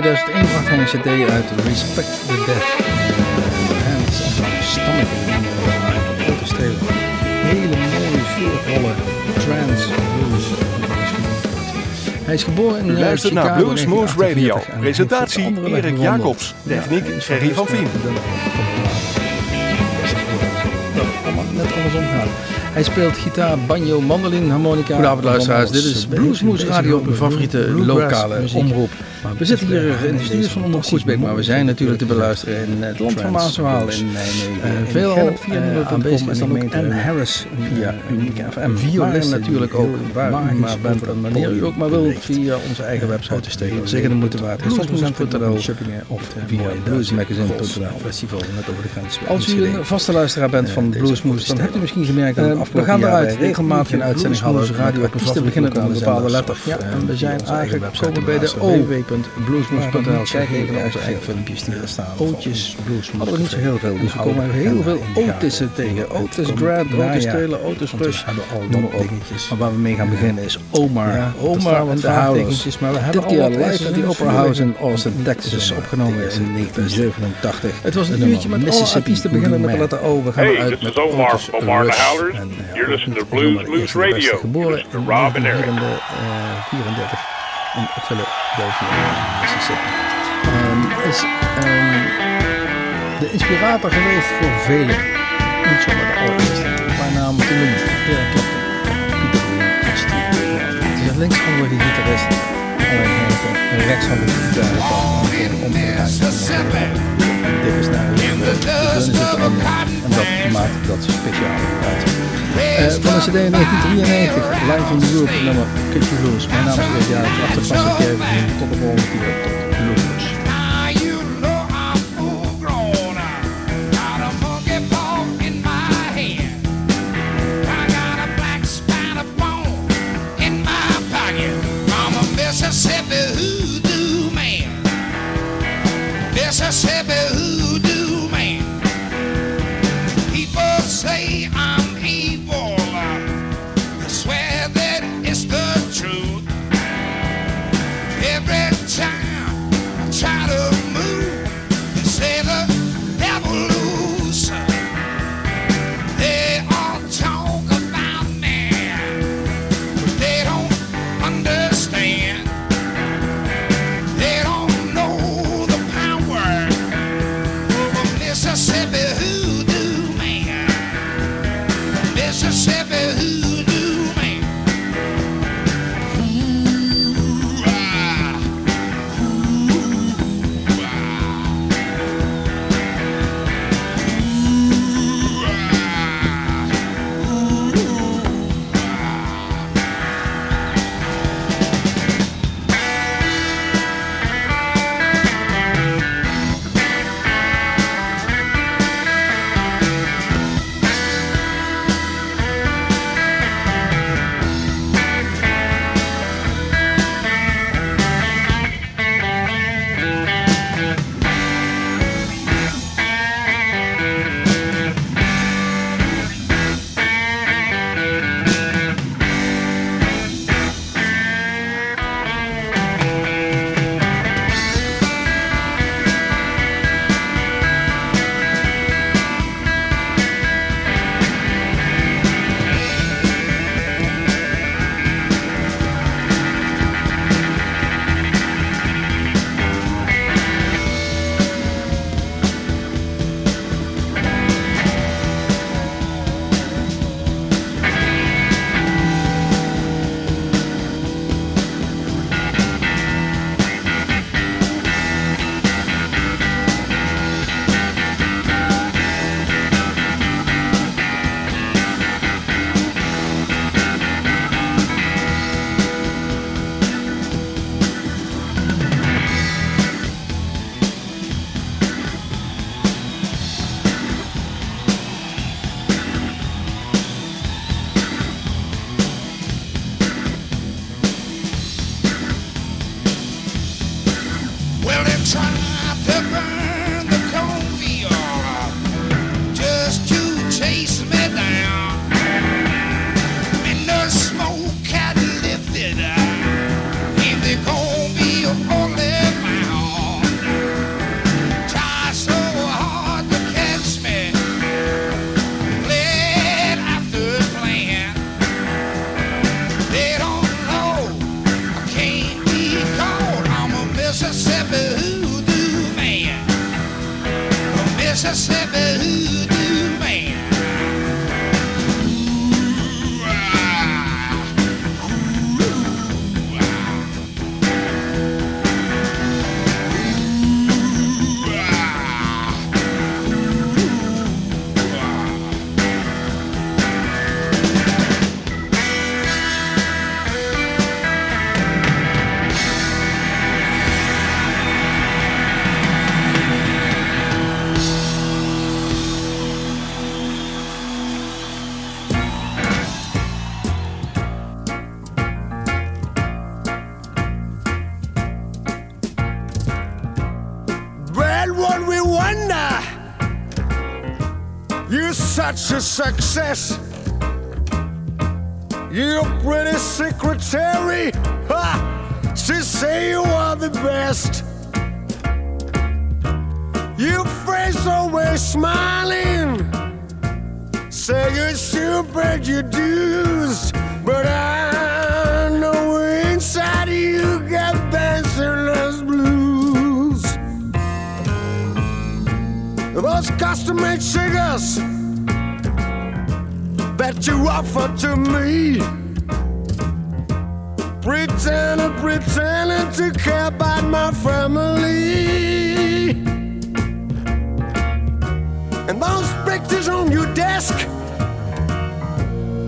2001 bracht hij een cd uit Respect the Death. En het is echt een stammige uit op te stelen. Hele mooie, vuurvolle trance blues. Hij is geboren in U luistert Chicago naar Blues Moose 1948 Radio. en Presentatie Erik. Jacobs. Techniek Ja, Gerry van Vien. Net andersom gaat. Hij speelt gitaar, banjo, mandolin, harmonica. Goedenavond luisteraars, dit is Bluesmoes Radio op uw favoriete lokale omroep. We zitten hier in de studios van Omroep Goesbeek, maar we zijn natuurlijk te beluisteren in het land van Maaswaal in Nijmegen. Veelal uh, aanwezig is dan ook Ann Harris via Unique FM. Violist natuurlijk ook, waar maar bent en wanneer u ook maar wilt via onze eigen website steken. Zeker de moeite waard. Bluesmoes.nl of via bluesmagazine.nl. Festival net over de grens. Als u een vaste luisteraar bent van Bluesmoes, dan hebt u misschien gemerkt dat we gaan eruit regelmatig een uitzending hadden. Radio te beginnen met een bepaalde letter. En we zijn eigenlijk gekomen bij de O bluesmoes.nl. Kijk even naar onze eigen filmpjes die er staan. Ootjes, bluesmoes. Hadden niet zo heel veel. Dus we komen heel veel Otissen tegen. Otis Grant, Otis Taylor, Otis Rush. Noem maar waar we mee gaan beginnen is Omar. Omar en de House. Dit keer live at the Opera House in Austin, Texas. Opgenomen is in 1987. Het was een uurtje met alle artiesten beginnen met de letter O. We gaan this met is Omar. Howlers. En, eh, You're listening to Blues Blues de Radio. Geboren in Rob and Eric. 1934 in Philadelphia, Mississippi. Ehm, is ehm, de inspirator geweest voor velen. Niet zomaar de allereerste. Een paar namen te noemen. Peter Green en Steve. Het is een linkshandige gitarist. Alleen Hansen, een rechtshandige gitarist. Om te rijden. Dit is nou de allemaal. En dat maakt dat speciaal. Eh, van de CD in 1993, Live in Europe, nummer Country. Mijn naam is Erik Jaars, achtervast het even tot de volgende keer, tot you such a success. Your pretty secretary, ha, she say you are the best. Your face always smiling, say you stupid you dues, but I know inside you got bachelor's blues. Those custom-made cigars that you offer to me. Pretending, pretending to care about my family. And those pictures on your desk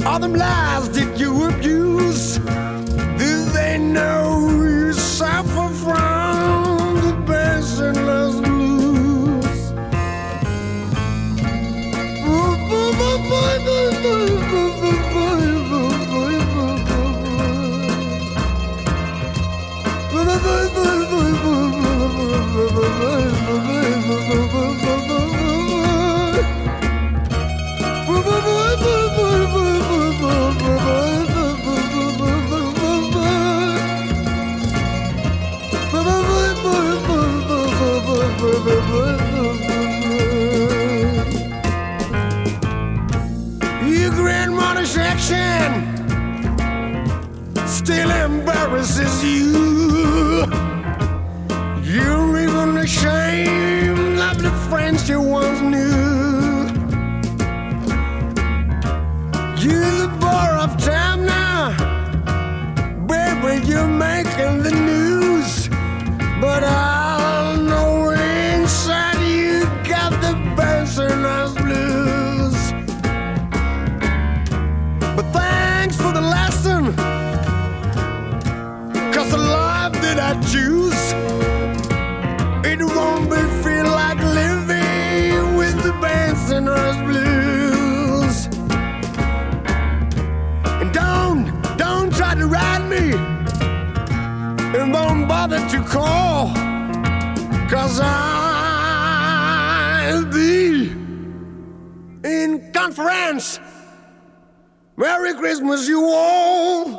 are them lies that you abuse. Do they know still embarrasses you. Call. Cause I'll be in conference. Merry Christmas, you all.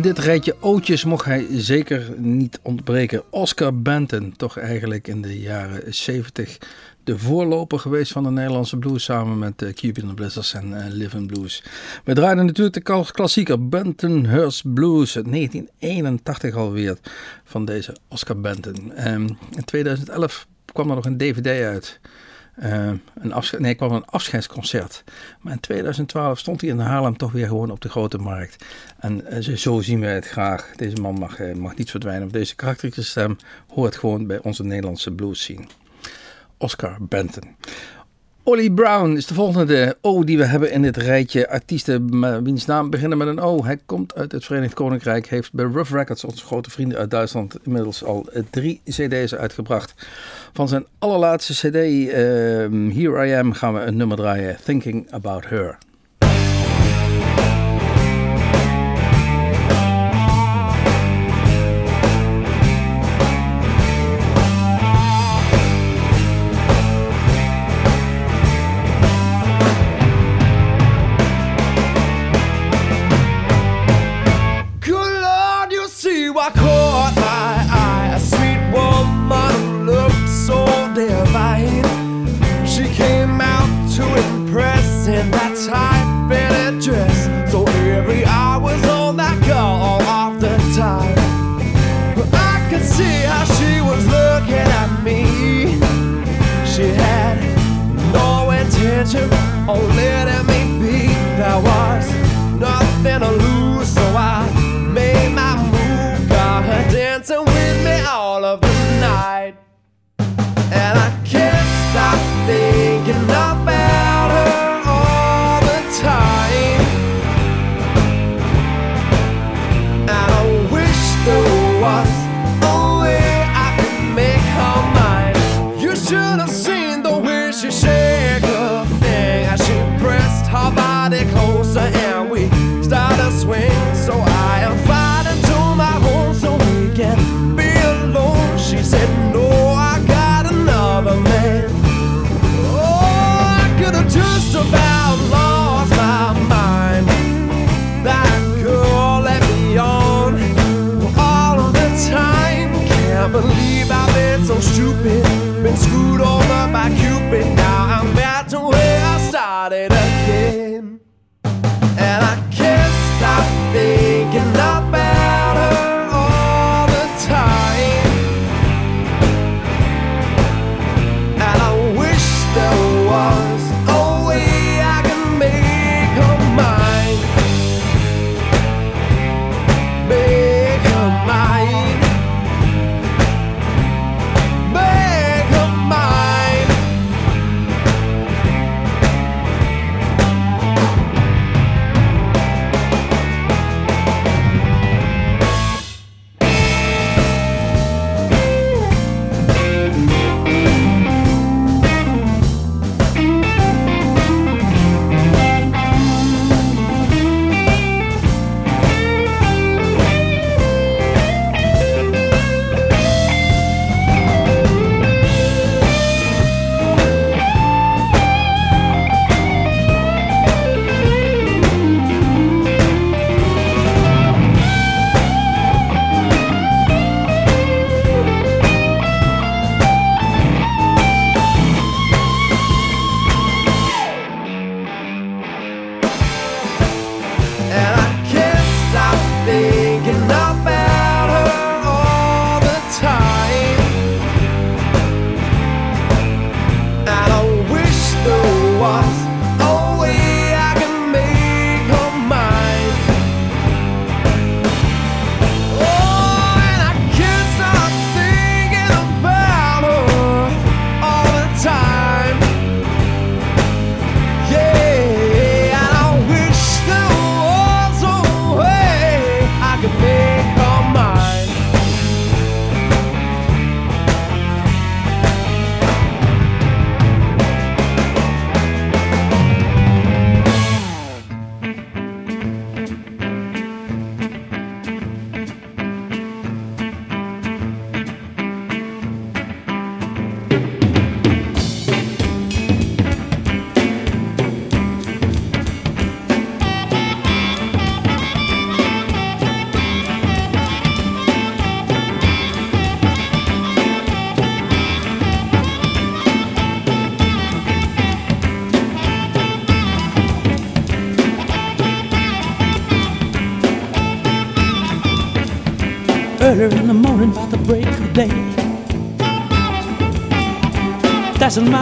In dit rijtje ootjes mocht hij zeker niet ontbreken. Oscar Benton, toch eigenlijk in de jaren 70 de voorloper geweest van de Nederlandse blues samen met uh, Cupid Blizzards en uh, Living Blues. We draaiden natuurlijk de klassieker Benton Hurst Blues uit 1981 alweer van deze Oscar Benton. Um, in 2011 kwam er nog een DVD uit. Uh, een afscheid, nee, kwam een afscheidsconcert. Maar in 2012 stond hij in Haarlem toch weer gewoon op de grote markt. En uh, zo zien wij het graag. Deze man mag, uh, mag niet verdwijnen. Deze karakteristische stem hoort gewoon bij onze Nederlandse blues scene. Oscar Benton. Ollie Brown is de volgende O die we hebben in dit rijtje artiesten wiens naam beginnen met een O. Hij komt uit het Verenigd Koninkrijk, heeft bij Rough Records, onze grote vrienden uit Duitsland, inmiddels al drie cd's uitgebracht. Van zijn allerlaatste cd, uh, Here I Am, gaan we een nummer draaien, Thinking About Her.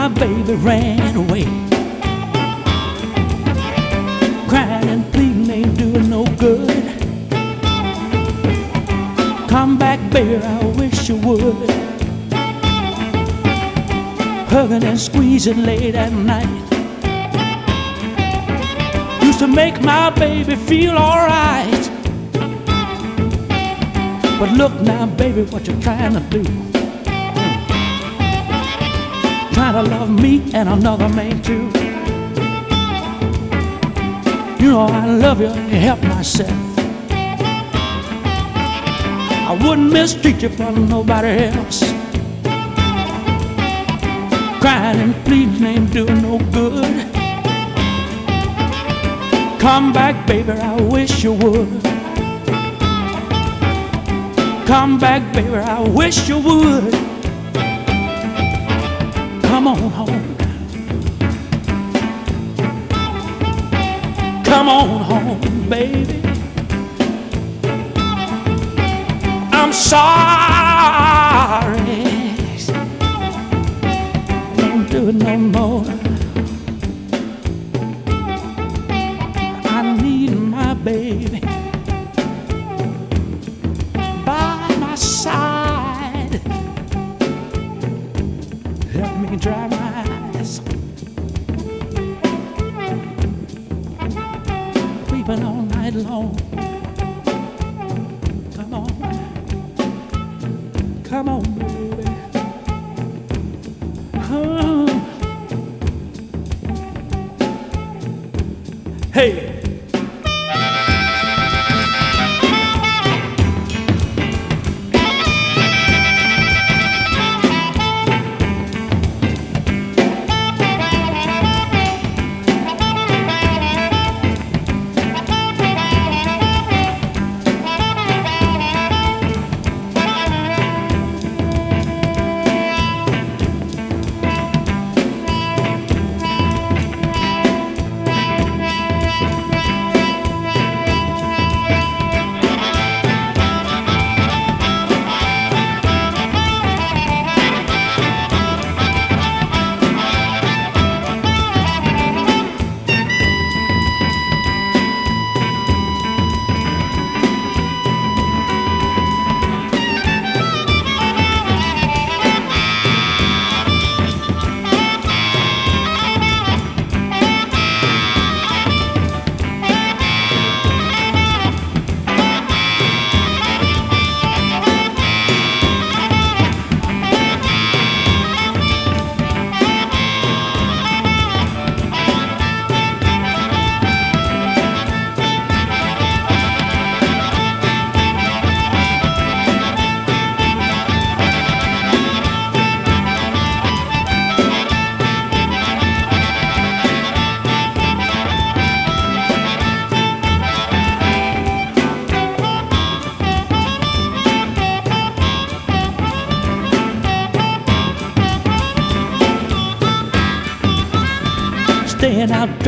My baby ran away. Crying and pleading ain't doing no good. Come back, baby, I wish you would. Hugging and squeezing late at night. Used to make my baby feel alright. But look now, baby, what you're trying to do. Trying to love me and another man too. You know I love you and help myself. I wouldn't mistreat you for nobody else. Crying and pleading ain't doing no good. Come back, baby, I wish you would. Come back, baby, I wish you would. Come on home. Come on home, baby. I'm sorry. Don't do it no more.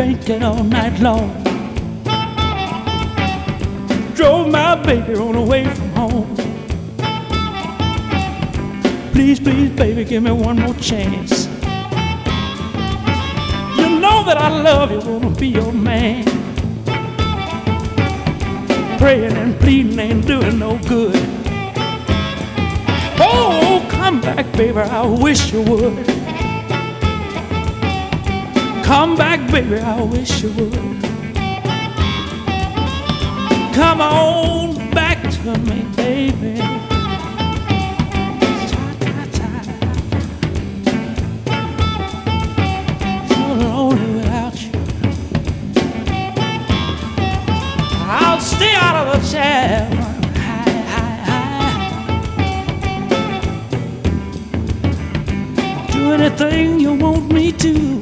Drinking all night long. Drove my baby on away from home. Please, please, baby, give me one more chance. You know that I love you, wanna be your man. Praying and pleading ain't doing no good. Oh, come back, baby, I wish you would. Come back, baby, I wish you would. Come on back to me, baby. So lonely without you. I'll stay out of the chair. Do anything you want me to.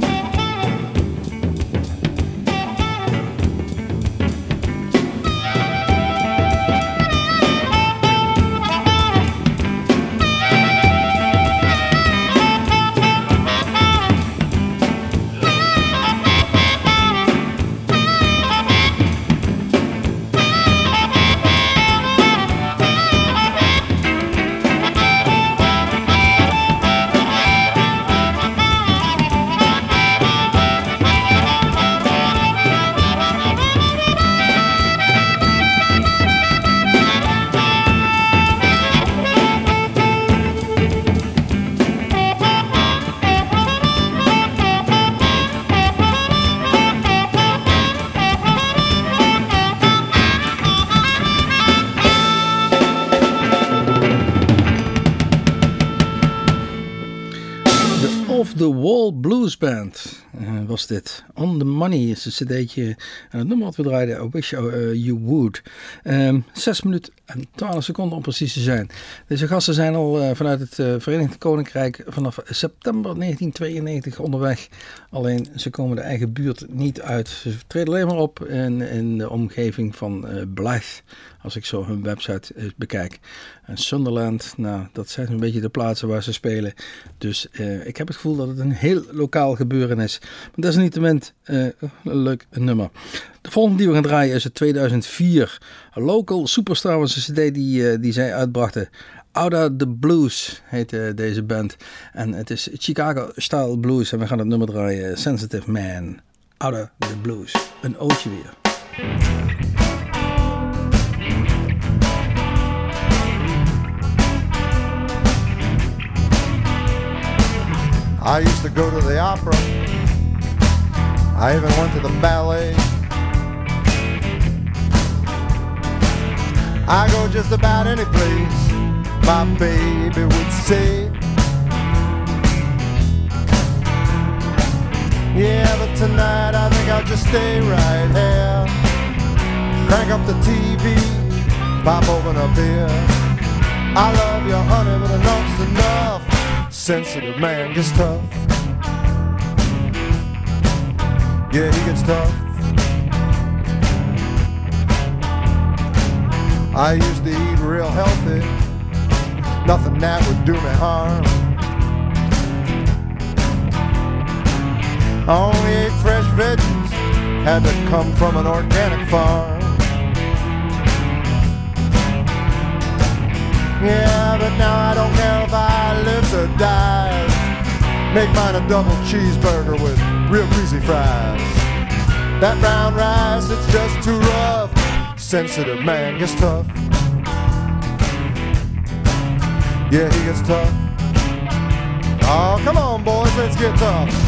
Dit. On the Money is een cd'tje. En het nummer wat we draaiden, I Wish uh, You Would. Um, 6 minuten en 12 seconden om precies te zijn. Deze gasten zijn al uh, vanuit het uh, Verenigd Koninkrijk vanaf september 1992 onderweg. Alleen ze komen de eigen buurt niet uit. Ze treden alleen maar op in, in de omgeving van uh. Als ik zo hun website bekijk. En Sunderland, nou, dat zijn een beetje de plaatsen waar ze spelen. Dus uh, ik heb het gevoel dat het een heel lokaal gebeuren is. Maar dat is niet uh, een leuk nummer. De volgende die we gaan draaien is het 2004. A Local Superstar was een cd die, uh, die zij uitbrachten. Outer the Blues heette deze band. En het is Chicago Style Blues. En we gaan het nummer draaien. Sensitive Man. Outer the Blues. Een ootje weer. I used to go to the opera. I even went to the ballet. I go just about any place my baby would say. Yeah, but tonight I think I'll just stay right here. Crank up the TV, pop open a beer. I love you, honey, but enough's enough. Sensitive man gets tough. Yeah, he gets tough. I used to eat real healthy, nothing that would do me harm. I only ate fresh veggies, had to come from an organic farm. Yeah, but now I don't care if I live or die. Make mine a double cheeseburger with real greasy fries. That brown rice, it's just too rough. Sensitive man gets tough. Yeah, he gets tough. Oh, come on, boys, let's get tough.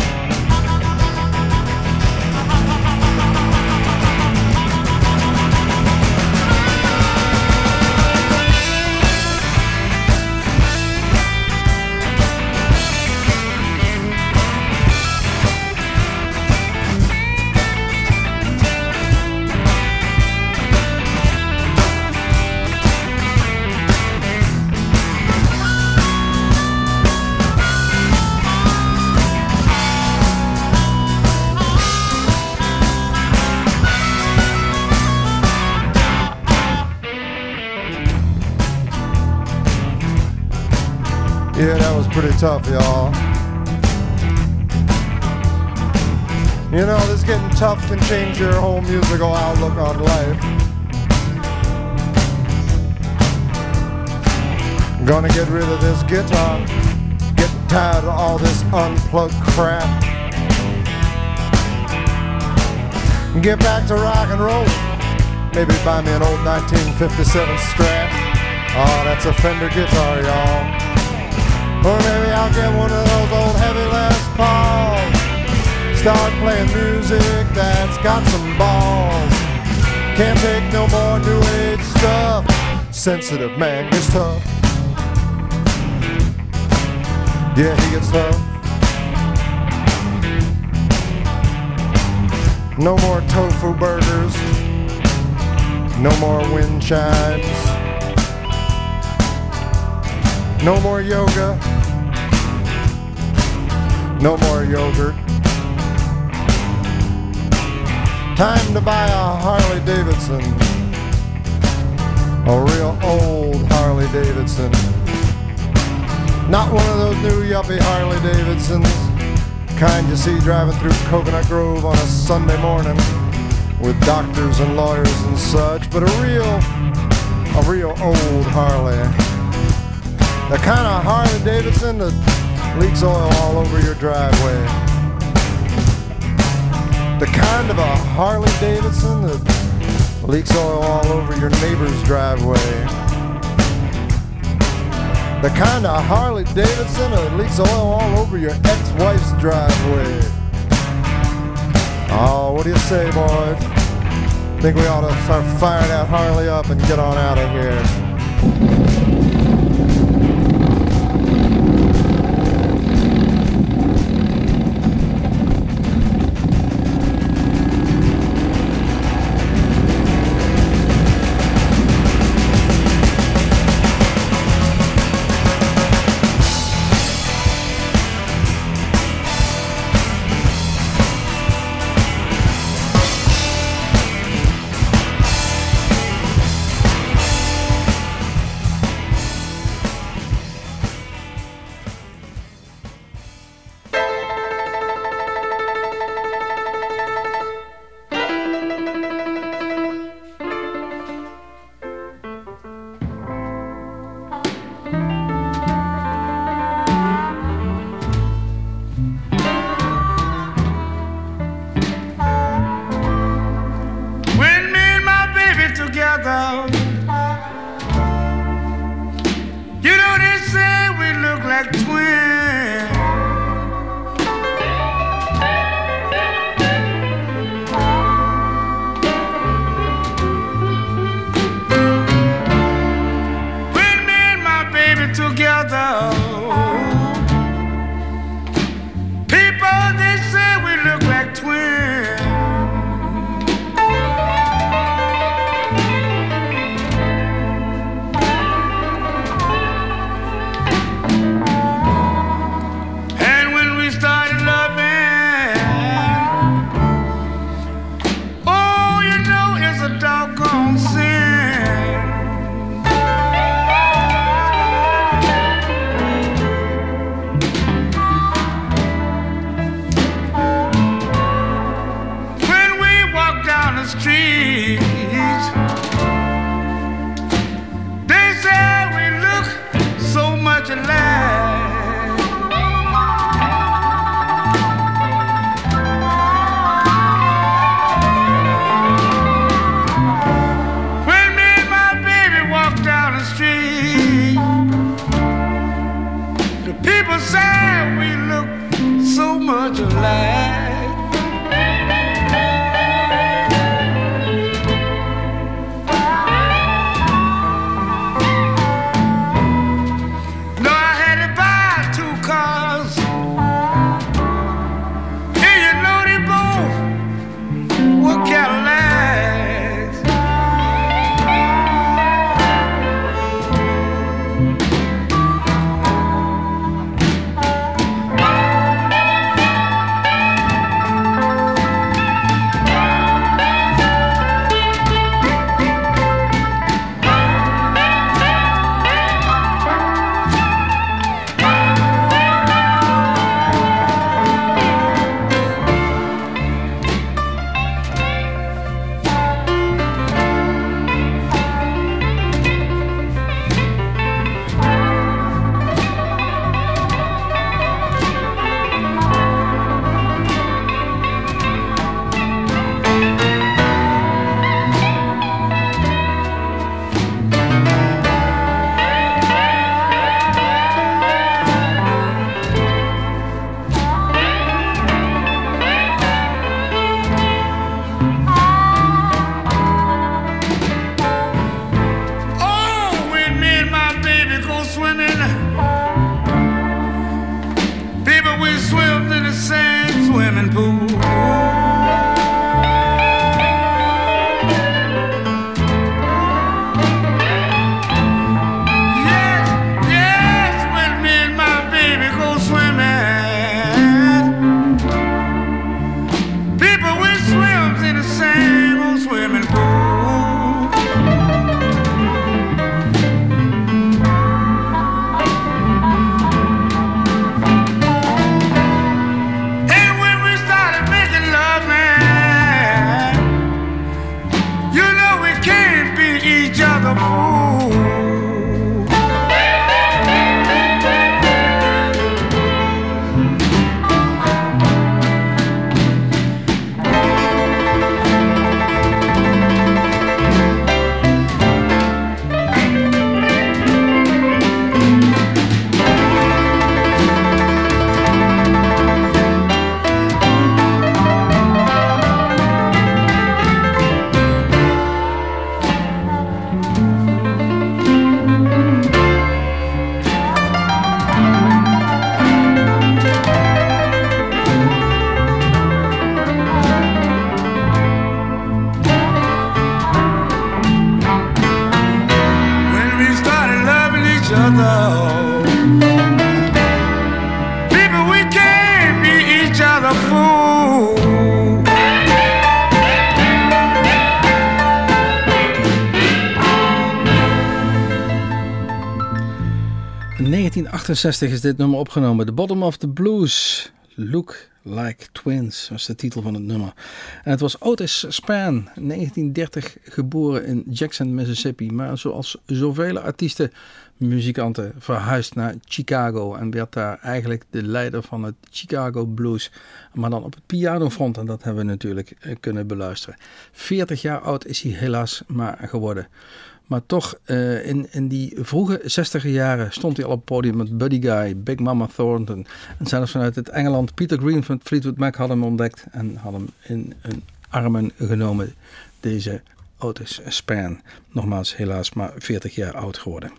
Tough, y'all. You know, this getting tough can change your whole musical outlook on life. Gonna get rid of this guitar. Getting tired of all this unplugged crap. Get back to rock and roll. Maybe buy me an old 1957 Strat. Oh, that's a Fender guitar, y'all. Or maybe I'll get one of those old heavy Les Pauls. Start playing music that's got some balls. Can't take no more new age stuff. Sensitive man gets tough. Yeah, he gets tough. No more tofu burgers. No more wind chimes. No more yoga. No more yogurt. Time to buy a Harley Davidson. A real old Harley Davidson. Not one of those new yuppie Harley Davidsons. Kind you see driving through Coconut Grove on a Sunday morning with doctors and lawyers and such, but a real, a real old Harley. The kind of Harley Davidson that leaks oil all over your driveway. The kind of a Harley Davidson that leaks oil all over your neighbor's driveway. The kind of Harley Davidson that leaks oil all over your ex-wife's driveway. Oh, what do you say, boys? Think we ought to start firing that Harley up and get on out of here. 1968 is dit nummer opgenomen. The Bottom of the Blues. Look Like Twins was de titel van het nummer. En het was Otis Spann, 1930 geboren in Jackson, Mississippi. Maar zoals zoveel artiesten, muzikanten, verhuisd naar Chicago. En werd daar eigenlijk de leider van het Chicago Blues. Maar dan op het pianofront. En dat hebben we natuurlijk eh, kunnen beluisteren. 40 jaar oud is hij helaas maar geworden. Maar toch, eh, in, in die vroege 60 jaren stond hij al op het podium met Buddy Guy, Big Mama Thornton. En zelfs vanuit het Engeland, Peter Green van Fleetwood Mac had hem ontdekt en had hem in hun armen genomen. Deze Otis Spann, nogmaals helaas maar 40 jaar oud geworden.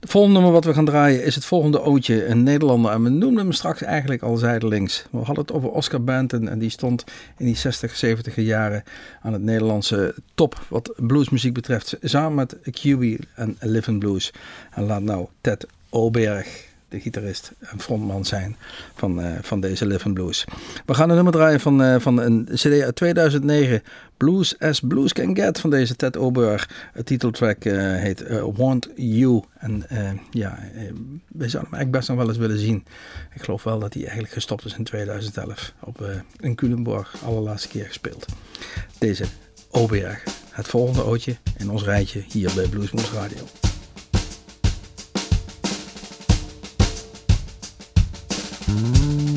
Het volgende nummer wat we gaan draaien is het volgende ootje, een Nederlander. En we noemden hem straks eigenlijk al zijdelings. We hadden het over Oscar Benton en die stond in die 60, 70 jaren aan het Nederlandse top wat bluesmuziek betreft. Samen met QB en Living Blues. En laat nou Ted Oberg, de gitarist en frontman zijn van, eh, van deze Living Blues. We gaan een nummer draaien van, eh, van een cd uit 2009, Blues as Blues Can Get van deze Ted Oberg. Het titeltrack eh, heet Want You. En ja, we zouden hem eigenlijk best nog wel eens willen zien. Ik geloof wel dat hij eigenlijk gestopt is in 2011 op, in Culemborg, allerlaatste keer gespeeld. Deze Oberg. Het volgende ootje in ons rijtje hier bij Bluesmoes Radio. I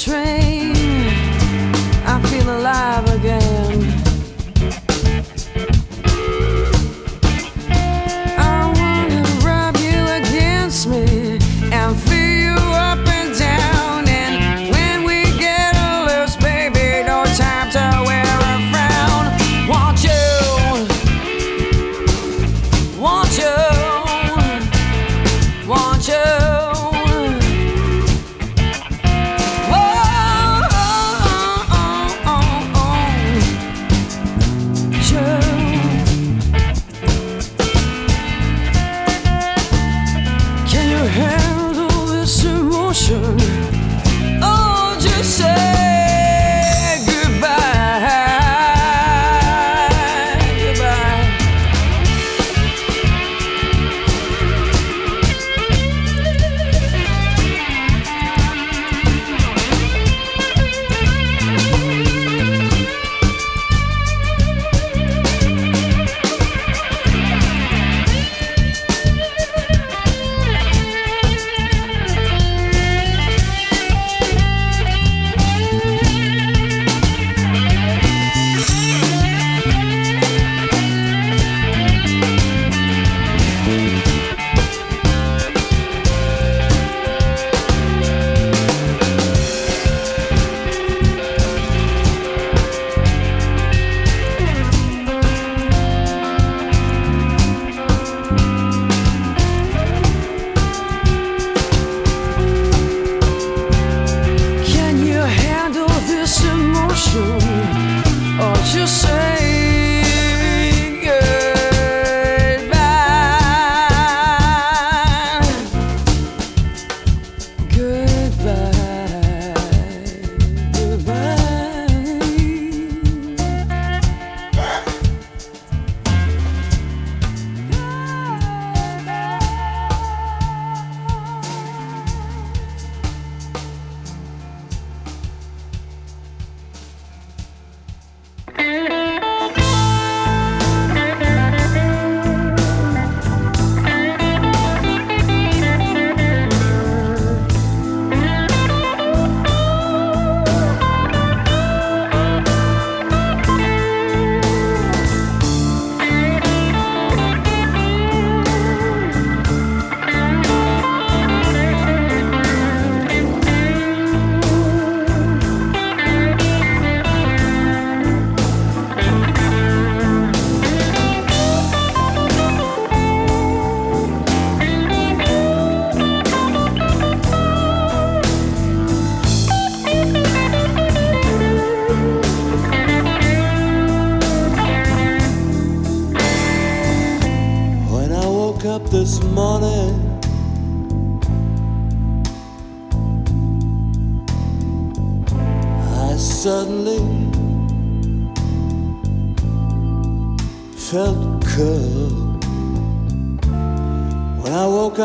train.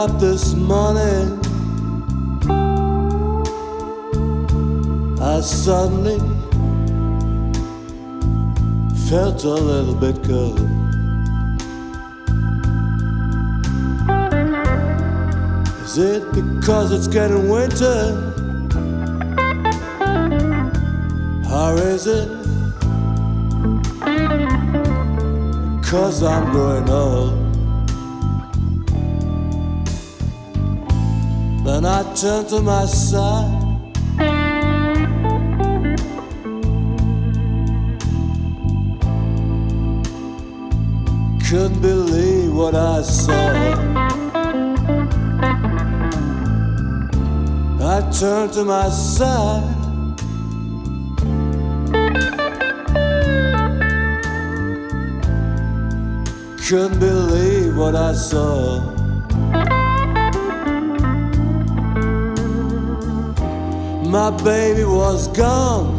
Up this morning. I suddenly felt a little bit cold. Is it because it's getting winter? Or is it because I'm growing old? Then I turn to my side. Couldn't believe what I saw. I turned to my side. Couldn't believe what I saw. My baby was gone.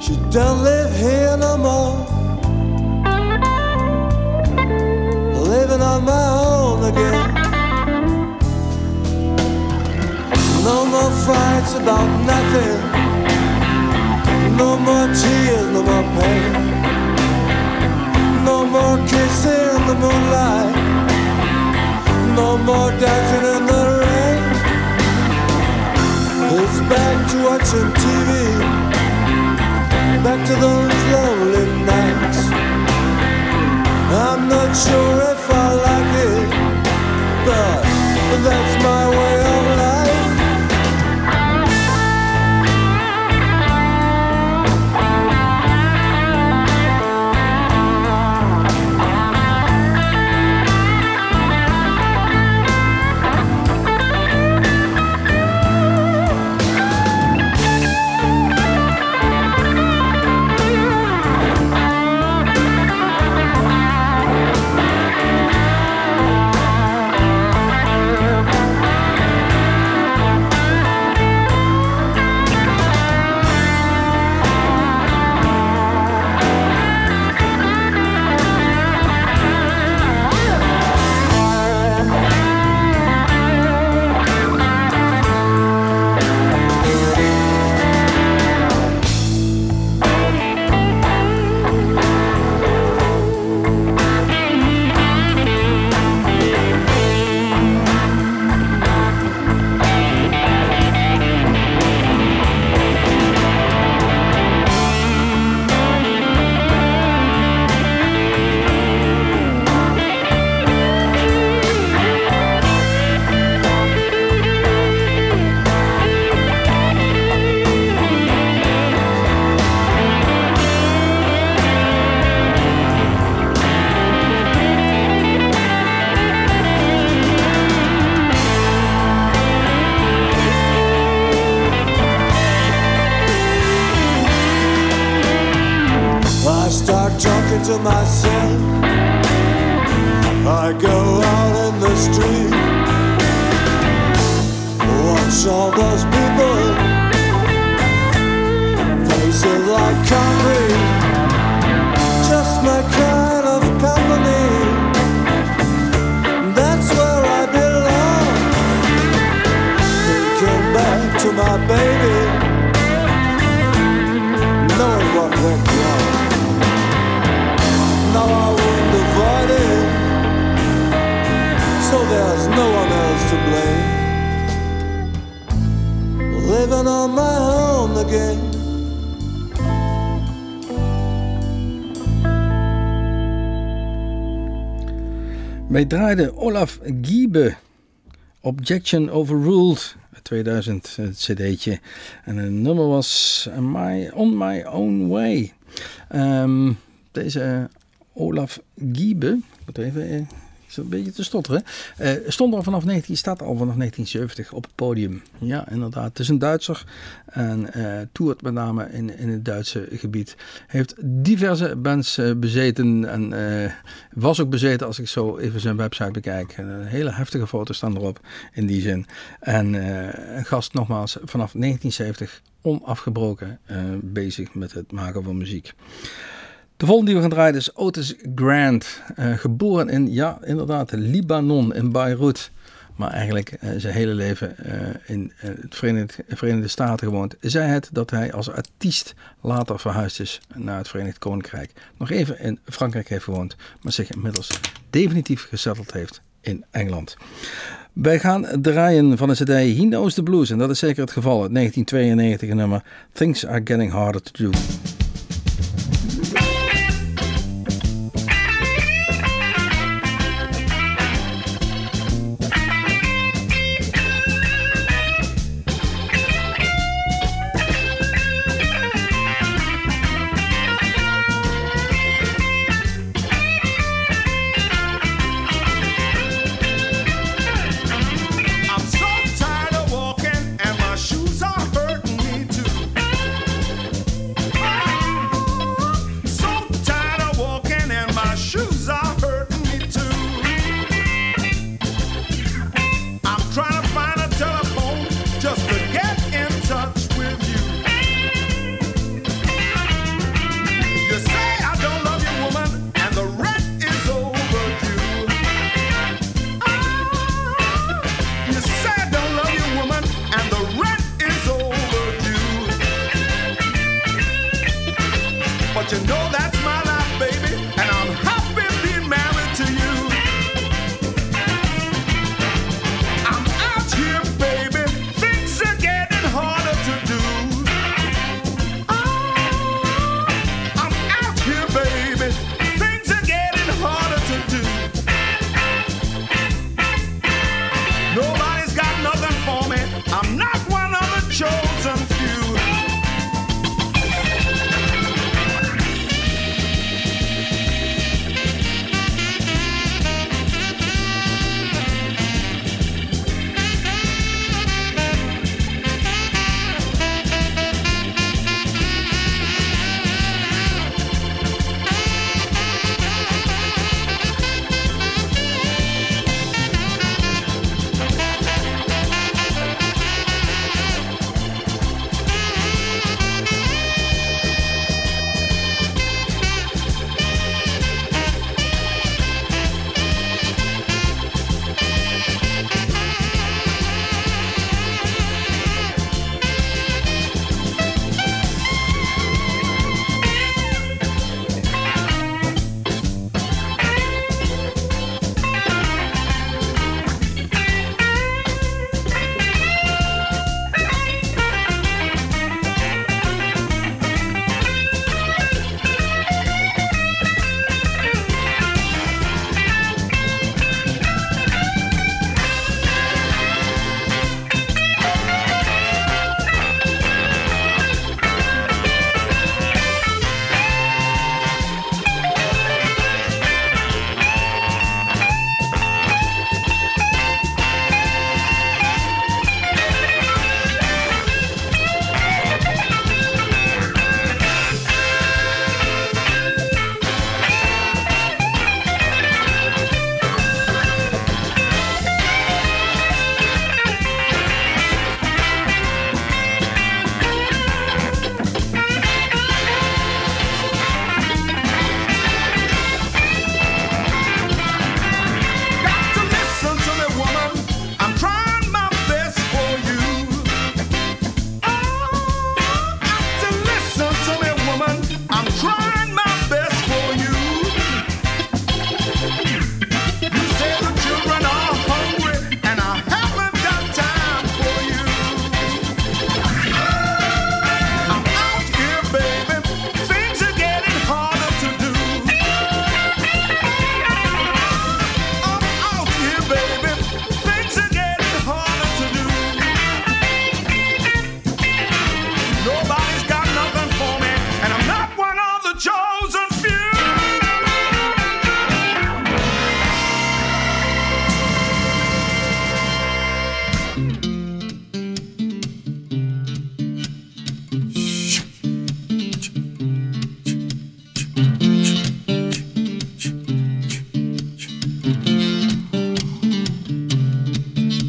She don't live here no more. Living on my own again. No more fights about nothing. No more tears, no more pain. No more kissing in the moonlight. No more dancing in the. It's back to watching TV. Back to those lonely nights. I'm not sure if I like it, but that's my way of life. Wij draaiden Olaf Giebe, Objection Overruled, 2000 het cd'tje. En het nummer was My, On My Own Way. Ehm, deze Olaf Giebe, moet even, eh, een beetje te stotteren. Uh, stond al vanaf 19, staat al vanaf 1970 op het podium. Ja, inderdaad. Het is een Duitser en uh, toert met name in, in het Duitse gebied. Heeft diverse bands uh, bezeten en was ook bezeten als ik zo even zijn website bekijk. hele heftige foto's staan erop in die zin. En een gast nogmaals vanaf 1970 onafgebroken bezig met het maken van muziek. De volgende die we gaan draaien is Otis Grant. Uh, geboren in, ja, inderdaad, Libanon, in Beirut. Maar eigenlijk uh, zijn hele leven uh, in het Verenigde, Verenigde Staten gewoond. Zij het dat hij als artiest later verhuisd is naar het Verenigd Koninkrijk. Nog even in Frankrijk heeft gewoond, maar zich inmiddels definitief gesetteld heeft in Engeland. Wij gaan draaien van de CD He Knows the Blues. En dat is zeker het geval. Het 1992 nummer Things Are Getting Harder to Do.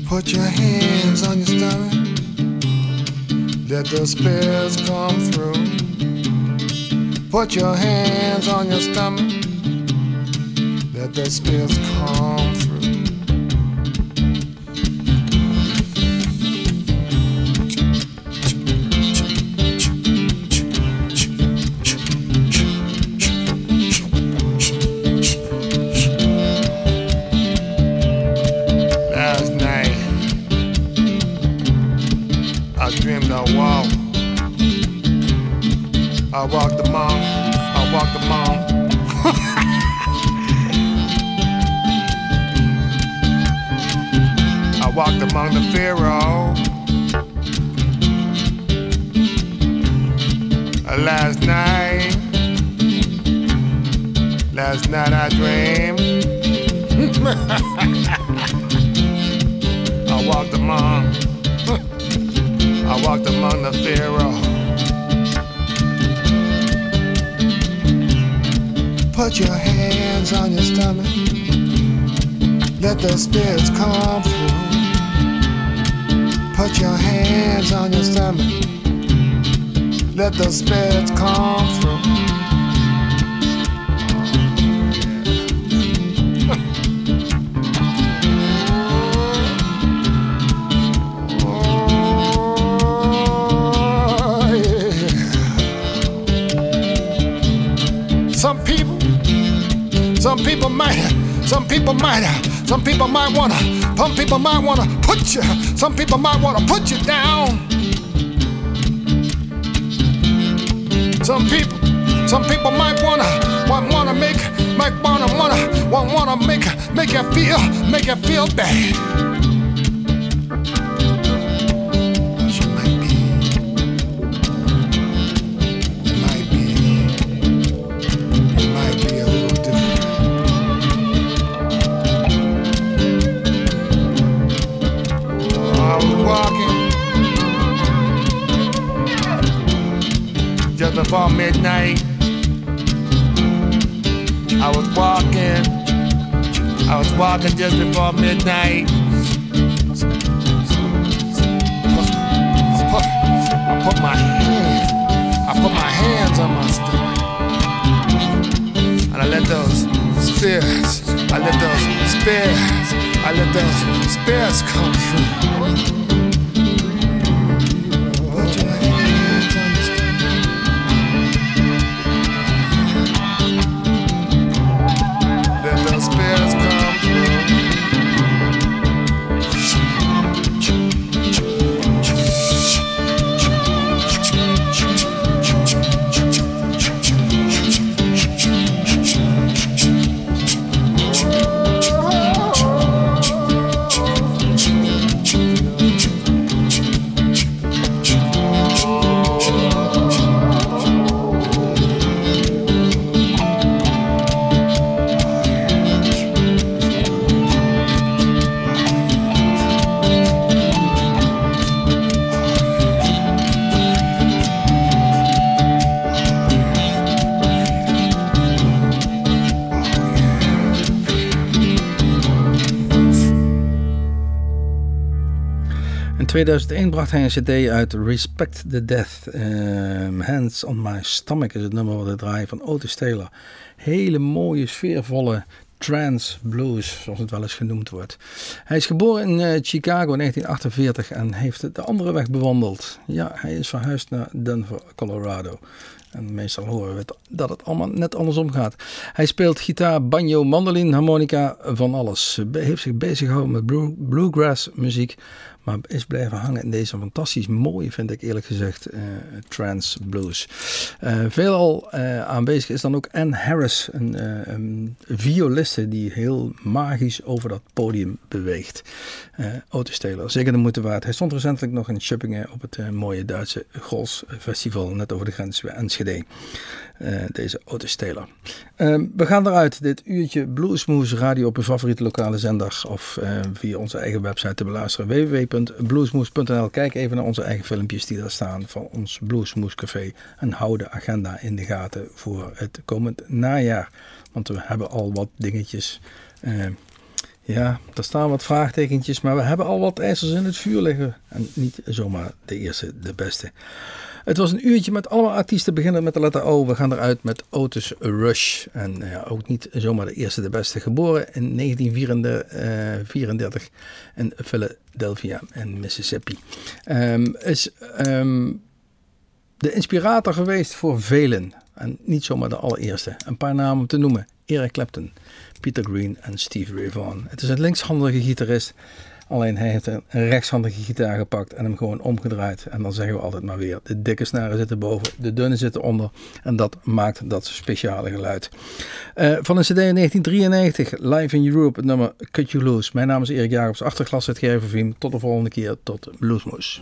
Put your hands on your stomach. Let the spirits come through. Put your hands on your stomach. Let the spirits come through. Some people might wanna put you down. Some people, some people might wanna, want, wanna make, might wanna, wanna, want, wanna make, make you feel, make you feel bad. Before midnight. I was walking, I was walking just before midnight. I put, I put my hand, I put my hands on my stomach, and I let those spears, I let those spears, I let those spears come through. In 2001 bracht hij een cd uit Respect the Death. Ehm, Hands on My Stomach is het nummer wat hij draait van Otis Taylor. Hele mooie, sfeervolle trance blues, zoals het wel eens genoemd wordt. Hij is geboren in eh, Chicago in 1948 en heeft de andere weg bewandeld. Ja, hij is verhuisd naar Denver, Colorado. En meestal horen we dat het allemaal net andersom gaat. Hij speelt gitaar, banjo, mandolin, harmonica, van alles. Be- heeft zich bezig gehouden met blue- bluegrass muziek. Maar is blijven hangen in deze fantastisch mooie, vind ik eerlijk gezegd, eh trance blues. Eh, veelal eh, aanwezig is dan ook Ann Harris, een violiste die heel magisch over dat podium beweegt. Taylor, zeker de moeite waard. Hij stond recentelijk nog in Schippingen op het eh, mooie Duitse Gols Festival, net over de grens bij Enschede. Eh, deze Taylor. Ehm, we gaan eruit, dit uurtje Bluesmoose radio op uw favoriete lokale zender of eh, via onze eigen website te beluisteren www.bluesmoose.nl. Kijk even naar onze eigen filmpjes die daar staan van ons Bluesmoose Café en hou de agenda in de gaten voor het komend najaar. Want we hebben al wat dingetjes Ja, er staan wat vraagtekentjes, maar we hebben al wat ijzers in het vuur liggen. En niet zomaar de eerste, de beste. Het was een uurtje met allemaal artiesten, beginnen met de letter O. We gaan eruit met Otis Rush. En ja, ook niet zomaar de eerste, de beste. Geboren in 1934 eh, in Philadelphia in Mississippi. Um, is um, de inspirator geweest voor velen. En niet zomaar de allereerste. Een paar namen te noemen. Eric Clapton, Peter Green en Steve Ray. Het is een linkshandige gitarist. Alleen hij heeft een rechtshandige gitaar gepakt en hem gewoon omgedraaid. En dan zeggen we altijd maar weer, de dikke snaren zitten boven, de dunne zitten onder. En dat maakt dat speciale geluid. Uh, van een cd in 1993, Live in Europe, het nummer Cut You Loose. Mijn naam is Erik Jacobs, achterglas het Gervin. Tot de volgende keer, tot Bluesmoes.